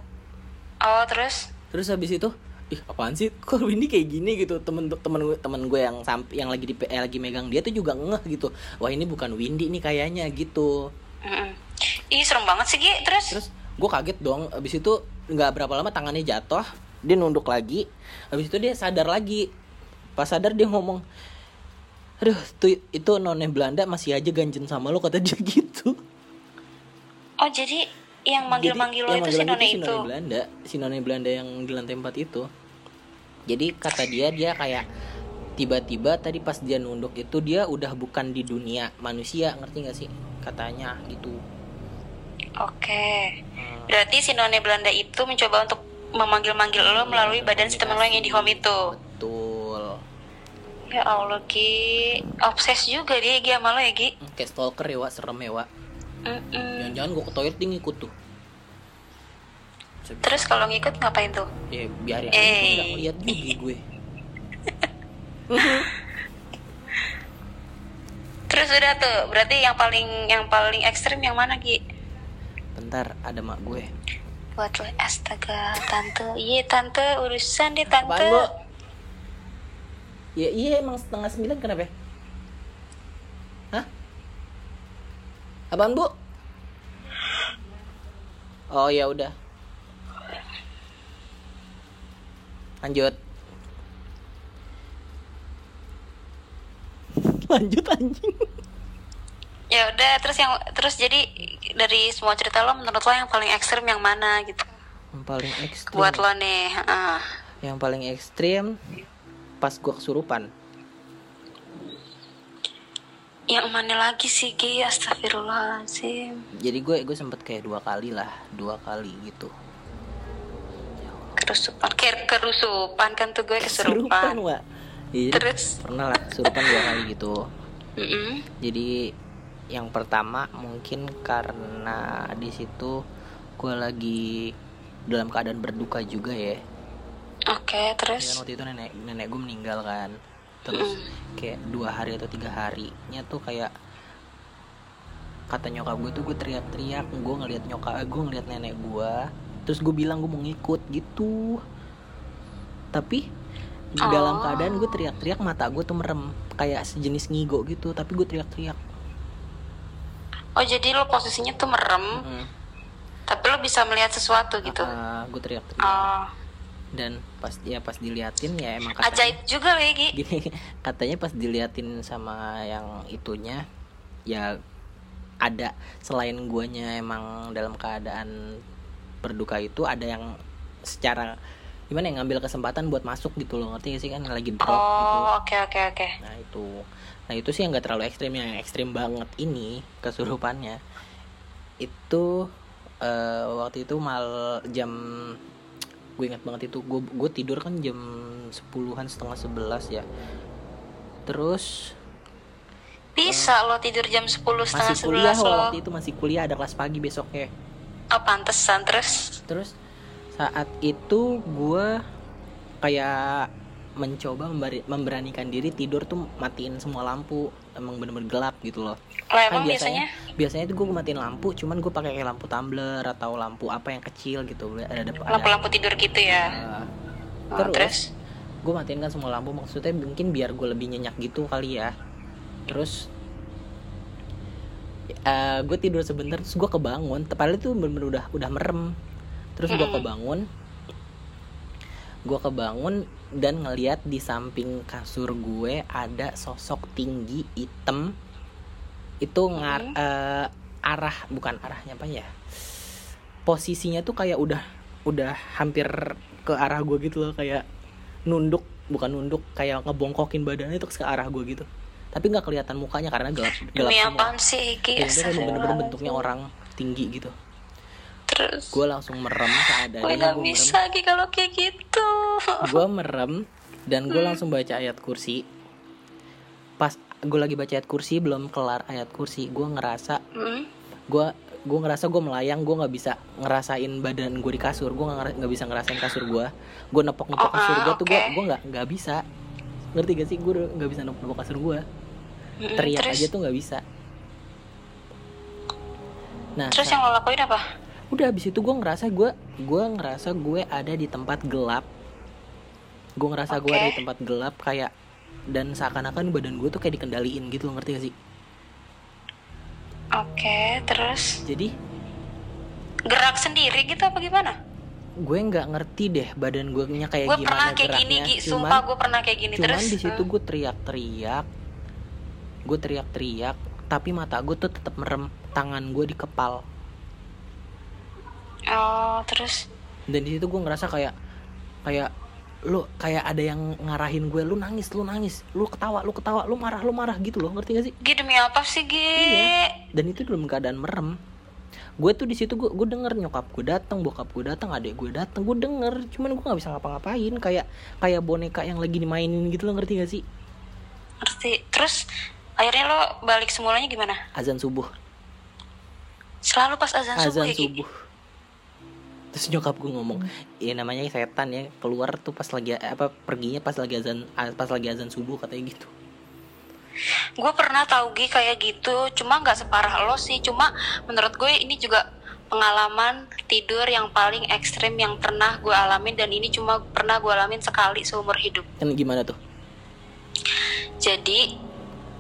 Oh, terus? Terus habis itu ih apaan sih? Kok ini kayak gini gitu? Temen temen gue temen gue yang samp yang lagi di eh, lagi megang dia tuh juga ngeh gitu. Wah ini bukan Windy nih kayaknya gitu. Mm-mm. Ih, serem banget sih, Gi. Terus, terus gue kaget dong. Habis itu nggak berapa lama tangannya jatuh dia nunduk lagi. Habis itu dia sadar lagi. Pas sadar dia ngomong aduh tuh itu nonnya Belanda masih aja ganjen sama lo kata dia <laughs> gitu oh jadi yang manggil-manggil lo itu si none si itu. none Belanda si none Belanda yang di lantai 4 itu jadi kata dia dia kayak tiba-tiba tadi pas dia nunduk itu dia udah bukan di dunia manusia ngerti gak sih katanya gitu Oke. Hmm. Berarti si none Belanda itu mencoba untuk memanggil-manggil lo melalui badan si temen lo yang di home itu. Ya Allah, Gi. Obses juga dia Gi sama lo ya, Gi. kayak stalker ya Wak serem ya Wak jangan-jangan gue ke toilet dia ngikut tuh Terus kalau ngikut ngapain tuh? ya biarin aja Eh. gue nggak ngeliat juga gue <laughs> Terus udah tuh, berarti yang paling yang paling ekstrim yang mana, Gi? bentar ada mak gue Buat lo, astaga, tante. Iya, tante, urusan deh, Apaan, tante. Bu? Ya iya emang setengah sembilan kenapa ya? Hah? Apaan bu? Oh ya udah. Lanjut. <laughs> Lanjut anjing. ya udah terus yang terus jadi dari semua cerita lo menurut lo yang paling ekstrim yang mana gitu Yang paling ekstrim. buat lo nih ah. Yang paling ekstrim pas gua kesurupan. yang mana lagi sih Gi astagfirullahaladzim Jadi gue gue sempet kayak dua kali lah, dua kali gitu. kerusupan kayak kerusupan kan tuh gue Kesurupan, Wak. Iya, terus pernah lah kesurupan dua kali gitu. mm-mm. Jadi yang pertama mungkin karena di situ gue lagi dalam keadaan berduka juga ya. Oke Kan terus waktu itu nenek nenek gue meninggal kan. Terus kayak dua hari atau tiga harinya tuh kayak kata nyokap gue tuh gue teriak-teriak gue ngeliat nyokap gue ngeliat nenek gue terus gue bilang gue mau ngikut gitu. Tapi di dalam Oh. keadaan gue teriak-teriak mata gue tuh merem kayak sejenis ngigo gitu tapi gue teriak-teriak. Oh jadi lo posisinya tuh merem Mm. tapi lo bisa melihat sesuatu gitu? Ah, gue teriak-teriak. Oh dan pas ya pas diliatin ya emang katanya ajaib juga lo ya Gi gini katanya pas diliatin sama yang itunya ya ada selain guanya emang dalam keadaan berduka itu ada yang secara gimana ya ngambil kesempatan buat masuk gitu loh ngerti gak sih kan? Lagi drop gitu. oh oke oke oke. Nah itu. Nah itu sih yang nggak terlalu ekstrim yang ekstrim banget ini kesurupannya. Itu eh, waktu itu mal jam gue ingat banget itu. Gue gue tidur kan jam sepuluhan setengah sebelas ya. Terus bisa lo tidur jam 10 setengah masih kuliah 11 loh, lo. waktu itu masih kuliah ada kelas pagi besoknya. Oh pantesan. Terus? Terus saat itu gue kayak mencoba memberanikan diri tidur tuh matiin semua lampu emang bener-bener gelap gitu loh. Lo emang kan biasanya biasanya? biasanya itu gue matiin lampu cuman gue pakai kayak lampu tumbler atau lampu apa yang kecil gitu. Ada ada, lampu-lampu tidur gitu ya? Uh, Oh, terus, terus? gue matiin kan semua lampu maksudnya mungkin biar gue lebih nyenyak gitu kali ya. Terus gue tidur sebentar terus gue kebangun. Padahal itu bener-bener udah udah merem. Terus gue kebangun. Gue kebangun dan ngeliat di samping kasur gue ada sosok tinggi hitam. Itu ngar eh, arah bukan arahnya apa ya? Posisinya tuh kayak udah udah hampir ke arah gue gitu loh kayak nunduk bukan nunduk kayak ngebongkokin badannya tuh ke arah gue gitu. Tapi nggak kelihatan mukanya karena gelap gelap demi semua. sih Ya, emang bener-bener bentuknya orang tinggi gitu terus. Gue langsung merem gue seadanya gak gue merem. bisa Gi kalau kayak gitu. <laughs> Gue merem dan gue langsung baca ayat kursi. Pas gue lagi baca ayat kursi belum kelar ayat kursi gue ngerasa Hmm? gue gue ngerasa gue melayang gue nggak bisa ngerasain badan gue di kasur gue nggak bisa ngerasain kasur gue gue nepok nepok Oh, kasur gue tuh gue oke. gue nggak nggak bisa. Ngerti gak sih? Gue nggak bisa nepok nepok kasur gue Mm-mm, teriak terus? aja tuh nggak bisa. Nah terus yang lo lakuin apa udah abis itu gue ngerasa gue gue ngerasa gue ada di tempat gelap. Gue ngerasa gue Oke. ada di tempat gelap kayak dan seakan-akan badan gue tuh kayak dikendaliin gitu loh ngerti gak sih? Oke terus? Jadi gerak sendiri gitu apa gimana? Gue nggak ngerti deh badan gue nya kayak gue gimana pernah kayak gini geraknya. Gi. Cuman- sumpah gue pernah kayak gini cuman terus. di situ gue teriak-teriak. Gue teriak-teriak tapi mata gue tuh tetap merem. Tangan gue dikepal oh terus? Dan di situ gue ngerasa kayak kayak lu kayak ada yang ngarahin gue lu nangis lu nangis lu ketawa lu ketawa lu marah lu marah gitu loh ngerti gak sih? Gi demi apa sih Gi? Iya. dan itu dalam keadaan merem. Gue tuh di situ gue gue denger nyokap gue datang bokap gue datang adik gue datang gue denger. Cuman gue nggak bisa ngapa-ngapain kayak kayak boneka yang lagi dimainin gitu loh ngerti gak sih? Ngerti. Terus akhirnya lo balik semulanya gimana? Azan subuh. Selalu pas azan, subuh azan ya Gi? Subuh terus nyokap gue ngomong ya namanya setan ya keluar tuh pas lagi apa perginya pas lagi azan pas lagi azan subuh katanya gitu. Gue pernah tahu Gi kayak gitu. Cuma nggak separah lo sih. Cuma menurut gue ini juga pengalaman tidur yang paling ekstrim yang pernah gue alamin dan ini cuma pernah gue alamin sekali seumur hidup. Kan gimana tuh? Jadi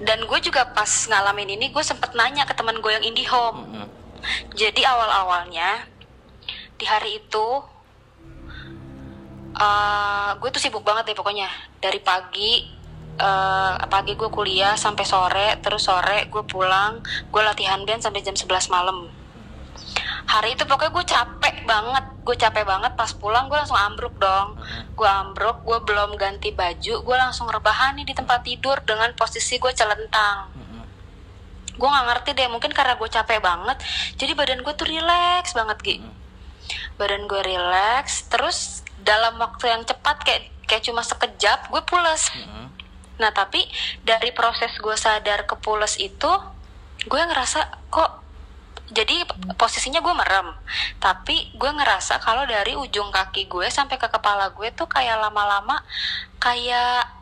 dan gue juga pas ngalamin ini gue sempet nanya ke teman gue yang IndiHome. Mm-mm. jadi awal awalnya di hari itu eh gue tuh sibuk banget deh pokoknya. Dari pagi eh pagi gue kuliah sampai sore terus sore gue pulang gue latihan band sampai jam 11 malam. Hari itu pokoknya gue capek banget gue capek banget pas pulang gue langsung ambruk dong. Gue ambruk gue belum ganti baju gue langsung rebahan nih di tempat tidur dengan posisi gue celentang. Mm-mm. gue nggak ngerti deh mungkin karena gue capek banget jadi badan gue tuh relax banget gitu badan gue relax terus dalam waktu yang cepat kayak kayak cuma sekejap gue pules Mm-mm. nah tapi dari proses gue sadar ke pules itu gue ngerasa kok jadi posisinya gue merem tapi gue ngerasa kalau dari ujung kaki gue sampai ke kepala gue tuh kayak lama-lama kayak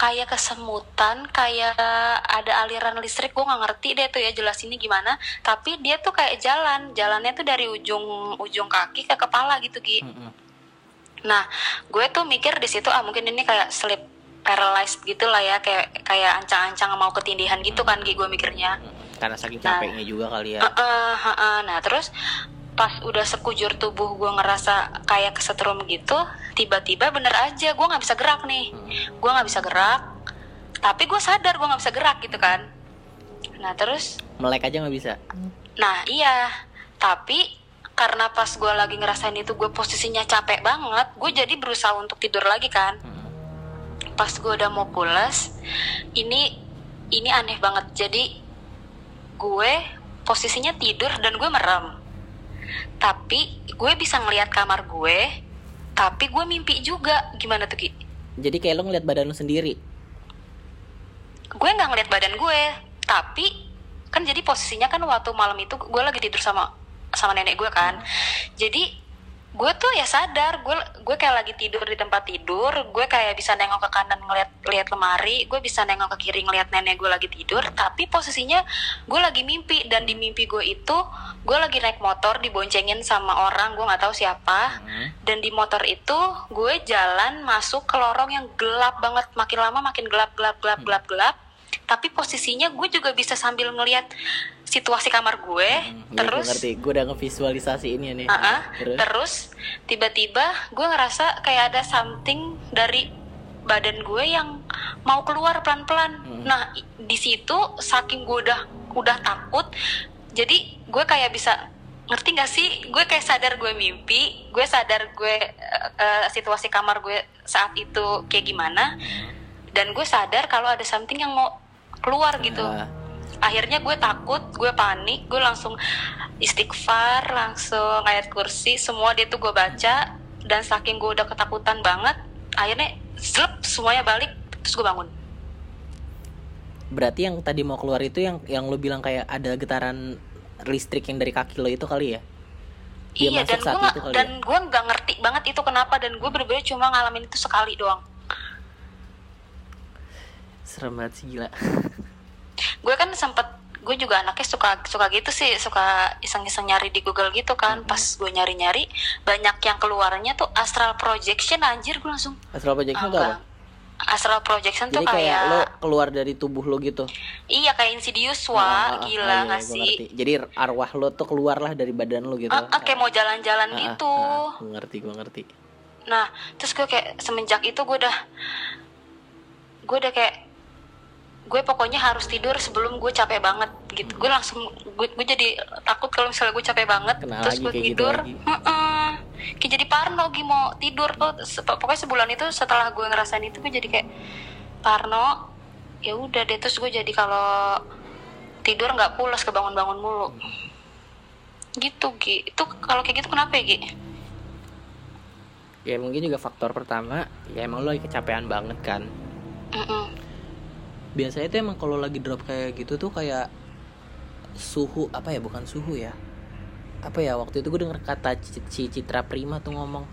kayak kesemutan kayak ada aliran listrik gue nggak ngerti deh tuh ya jelas ini gimana. Tapi dia tuh kayak jalan jalannya tuh dari ujung ujung kaki ke kepala gitu Gi. Nah gue tuh mikir di situ ah mungkin ini kayak sleep paralyzed gitu lah ya kayak kayak ancang-ancang mau ketindihan gitu kan Gi gue mikirnya. Karena saking Nah. capeknya juga kali ya. Heeh, heeh. Nah terus pas udah sekujur tubuh gue ngerasa kayak kesetrum gitu, tiba-tiba bener aja gue nggak bisa gerak nih, gue nggak bisa gerak, tapi gue sadar gue nggak bisa gerak gitu kan. Nah terus, melek aja nggak bisa nah iya, tapi karena pas gue lagi ngerasain itu gue posisinya capek banget, gue jadi berusaha untuk tidur lagi kan. Mm-mm. Pas gue udah mau pulas, ini ini aneh banget. Jadi gue posisinya tidur dan gue merem. Tapi gue bisa ngelihat kamar gue, tapi gue mimpi juga. Gimana tuh Ki? jadi kayak lo ngeliat badan lo sendiri Gue nggak ngelihat badan gue, tapi kan jadi posisinya kan waktu malam itu gue lagi tidur sama sama nenek gue kan. Jadi gue tuh ya sadar gue gue kayak lagi tidur di tempat tidur gue kayak bisa nengok ke kanan ngeliat lihat lemari gue bisa nengok ke kiri ngeliat nenek gue lagi tidur tapi posisinya gue lagi mimpi dan di mimpi gue itu gue lagi naik motor diboncengin sama orang gue nggak tahu siapa Mm. dan di motor itu gue jalan masuk ke lorong yang gelap banget makin lama makin gelap gelap gelap gelap gelap tapi posisinya gue juga bisa sambil ngeliat situasi kamar gue Mm, ya, terus gue ngerti gue udah ngevisualisasi ini nih Ah-ah. terus terus tiba-tiba gue ngerasa kayak ada something dari badan gue yang mau keluar pelan-pelan. Hmm. Nah di situ saking gue udah udah takut, jadi gue kayak bisa ngerti gak sih? Gue kayak sadar gue mimpi, gue sadar gue eh, situasi kamar gue saat itu kayak gimana, dan gue sadar kalau ada something yang mau keluar gitu. Ah, akhirnya gue takut gue panik gue langsung istighfar langsung ayat kursi semua dia tuh gue baca. Dan saking gue udah ketakutan banget akhirnya slep semuanya balik terus gue bangun. Berarti yang tadi mau keluar itu yang yang lo bilang kayak ada getaran listrik yang dari kaki lo itu kali ya? Dia iya dan gue dan gue nggak ngerti banget itu kenapa. Dan gue bener-bener cuma ngalamin itu sekali doang serem banget sih gila. Gue kan sempet gue juga anaknya suka suka gitu sih suka iseng-iseng nyari di Google gitu kan. Pas gue nyari-nyari banyak yang keluarnya tuh astral projection anjir gue langsung. Astral projection apa? Astral projection jadi tuh kayak kayak, lo keluar dari tubuh lo gitu? Iya kayak insidious Ah, ah, wah ah, gila ah, iya, sih? ngerti. jadi arwah lo tuh keluar lah dari badan lo gitu? Ah, ah, kayak mau jalan-jalan Ah, gitu. ah, gua ngerti gue ngerti. Nah terus gue kayak semenjak itu gue udah gue udah kayak gue pokoknya harus tidur sebelum gue capek banget gitu. Gue langsung gue, gue jadi takut kalau misalnya gue capek banget Kena terus gue gitu tidur. lagi. Heeh. kayak jadi parno lagi mau tidur tuh. Se- pokoknya sebulan itu setelah gue ngerasain itu gue jadi kayak parno. Ya udah deh terus gue jadi kalau tidur nggak pulas kebangun-bangun mulu. Gitu Gi. Itu kalau kayak gitu kenapa ya Gi? Ya mungkin juga faktor pertama ya emang lo lagi kecapean banget kan? Mm-mm. Biasanya tuh emang kalau lagi drop kayak gitu tuh kayak suhu apa ya bukan suhu ya. Apa ya waktu itu gue denger kata si Citra Prima tuh ngomong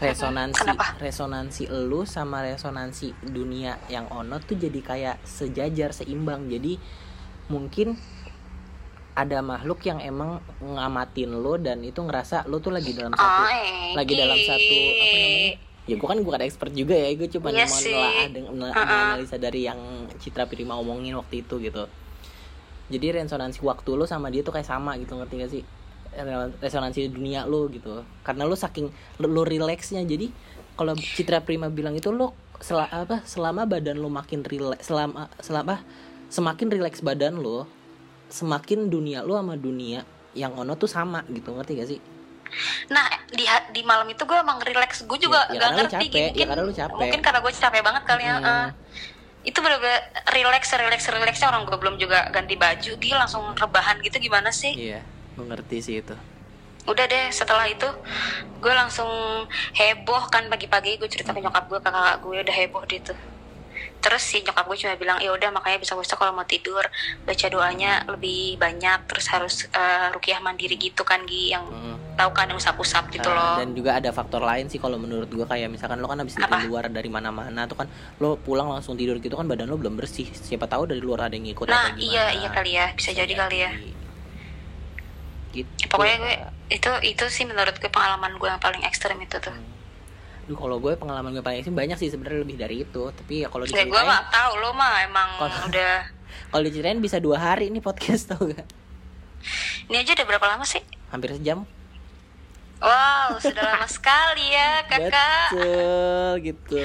resonansi Kenapa? resonansi elu sama resonansi dunia yang ono tuh jadi kayak sejajar seimbang. Jadi mungkin ada makhluk yang emang ngamatin lo dan itu ngerasa lo tuh lagi dalam satu Ah, lagi dalam satu apa namanya ya gue kan bukan expert juga ya gue cuma Iya mau sih. nelaah dengan analisa dari yang Citra Prima omongin waktu itu gitu. Jadi resonansi waktu lo sama dia tuh kayak sama gitu ngerti gak sih? Resonansi dunia lo gitu. Karena lo saking lo rileksnya jadi kalau Citra Prima bilang itu lo sel apa selama badan lo makin rileks selama selama semakin rileks badan lo semakin dunia lo sama dunia yang ono tuh sama gitu ngerti gak sih Nah di di malam itu gue emang relax gue juga Ya, ya gak ngerti capek, ya mungkin karena lu capek. mungkin karena gue capek banget kali ya Hmm. eh. itu bener-bener relax relax relaxnya orang gue belum juga ganti baju Gil langsung rebahan gitu gimana sih iya mengerti sih itu udah deh setelah itu gue langsung heboh kan pagi-pagi gue cerita ke nyokap gue ke kakak gue udah heboh deh tuh terus si nyokap gue cuma bilang ya udah makanya bisa besok kalau mau tidur baca doanya lebih banyak terus harus eh, rukiah mandiri gitu kan Gi yang Mm. tahu kan yang usap-usap gitu Uh, loh. dan juga ada faktor lain sih kalau menurut gua kayak misalkan lo kan habis dari luar dari mana-mana tuh kan lo pulang langsung tidur gitu kan badan lo belum bersih. Siapa tahu dari luar ada yang ngikut Nah atau iya iya kali ya bisa jadi kali ya. gitu Pokoknya gue itu itu sih menurut gue pengalaman gue yang paling ekstrem itu tuh. Duh kalau gue pengalaman gue paling ekstrim banyak sih sebenarnya lebih dari itu tapi ya kalau Ya gue diceritain nggak tahu lo mah emang Kalau- udah. <laughs> kalau diceritain bisa dua hari ini podcast tau gak Ini aja udah berapa lama sih? hampir sejam Wow <laughs> sudah lama sekali ya kakak. betul gitu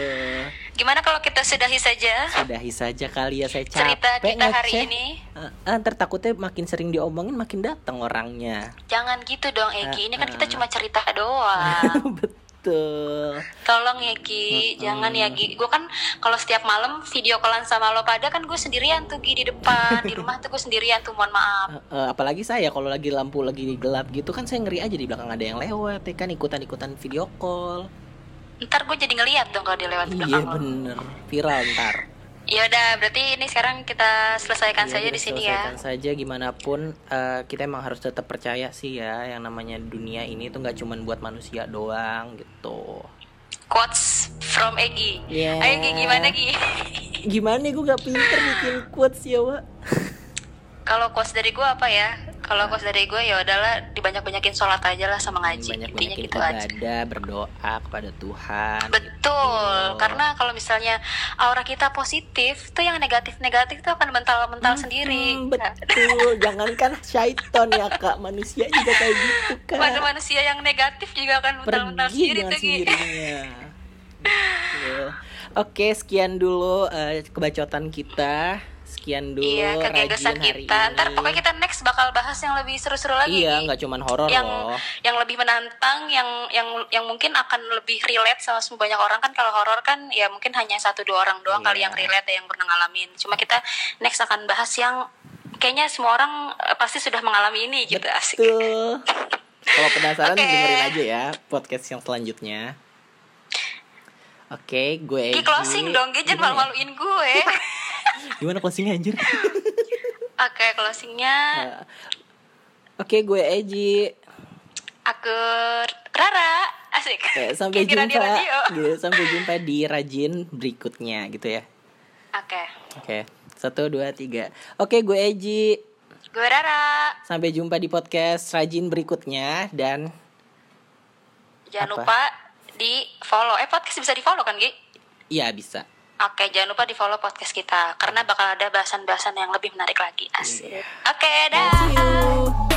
Gimana kalau kita sudahi saja sudahi saja kali ya saya capek cerita kita hari ngeceh. ini? Eh, eh, ntar takutnya makin sering diomongin makin datang orangnya Jangan gitu dong Egi. Ini kan kita cuma cerita doang. <laughs> betul Tolong ya Gi, jangan ya Gi. Gue kan kalau setiap malam video callan sama lo pada kan gue sendirian tuh Gi di depan. Di rumah tuh gue sendirian tuh mohon maaf. Apalagi saya kalau lagi lampu lagi gelap gitu kan saya ngeri aja di belakang ada yang lewat ya kan? Ikutan ikutan video call. Ntar gue jadi ngeliat dong kalau dia lewat iya belakang lo. bener. Viral ntar Ya udah, berarti ini sekarang kita selesaikan Iya, saja di sini ya. selesaikan saja gimana pun eh, kita emang harus tetap percaya sih ya yang namanya dunia ini tuh nggak cuman buat manusia doang gitu Quotes from Egi. Iya. Ayo Gi, gimana Gi? gimana gue gak pinter bikin quotes ya Wak <laughs> Kalau quotes dari gue apa ya? Kalau quotes dari gue ya udahlah dibanyak-banyakin sholat aja lah sama ngaji. banyak Intinya banyakin gitu aja. ibadah berdoa kepada Tuhan Betul, gitu. karena kalau misalnya aura kita positif, tuh yang negatif-negatif tuh akan mental-mental sendiri. Hmm, <laughs> betul jangankan syaiton ya kak manusia juga kayak gitu kak Pada manusia yang negatif juga akan mental-mental pergi sendiri tuh Gitu. <laughs> Oke, sekian dulu eh, kebacotan kita. Sekian dulu Iya, kegagasan rajin hari kita. Ntar ini. pokoknya kita next bakal bahas yang lebih seru-seru lagi. Iya, nggak cuman horor yang loh. yang lebih menantang yang yang yang mungkin akan lebih relate sama semua banyak orang kan kalau horor kan ya mungkin hanya satu dua orang doang kali Iya. yang relate yang pernah ngalamin cuma kita next akan bahas yang kayaknya semua orang eh, pasti sudah mengalami ini gitu asik Betul. Kalau penasaran <laughs> Oke. dengerin aja ya podcast yang selanjutnya. Oke, gue Ki closing dong, Ki jangan malu-maluin gue. <laughs> Gimana closingnya anjir? <laughs> Oke, closingnya Eh, Oke, gue Eji. aku Rara, asik. Eh, sampai di jumpa. radio-radio. Gitu, sampai jumpa di rajin berikutnya gitu ya. Oke, Oke, satu dua tiga. Oke, gue Eji. gue Rara. Sampai jumpa di podcast rajin berikutnya dan Jangan Apa? lupa di follow. Eh podcast bisa di follow kan, Ki? iya bisa. Oke, jangan lupa di follow podcast kita karena bakal ada bahasan-bahasan yang lebih menarik lagi. Asik. Iya. Oke, dah.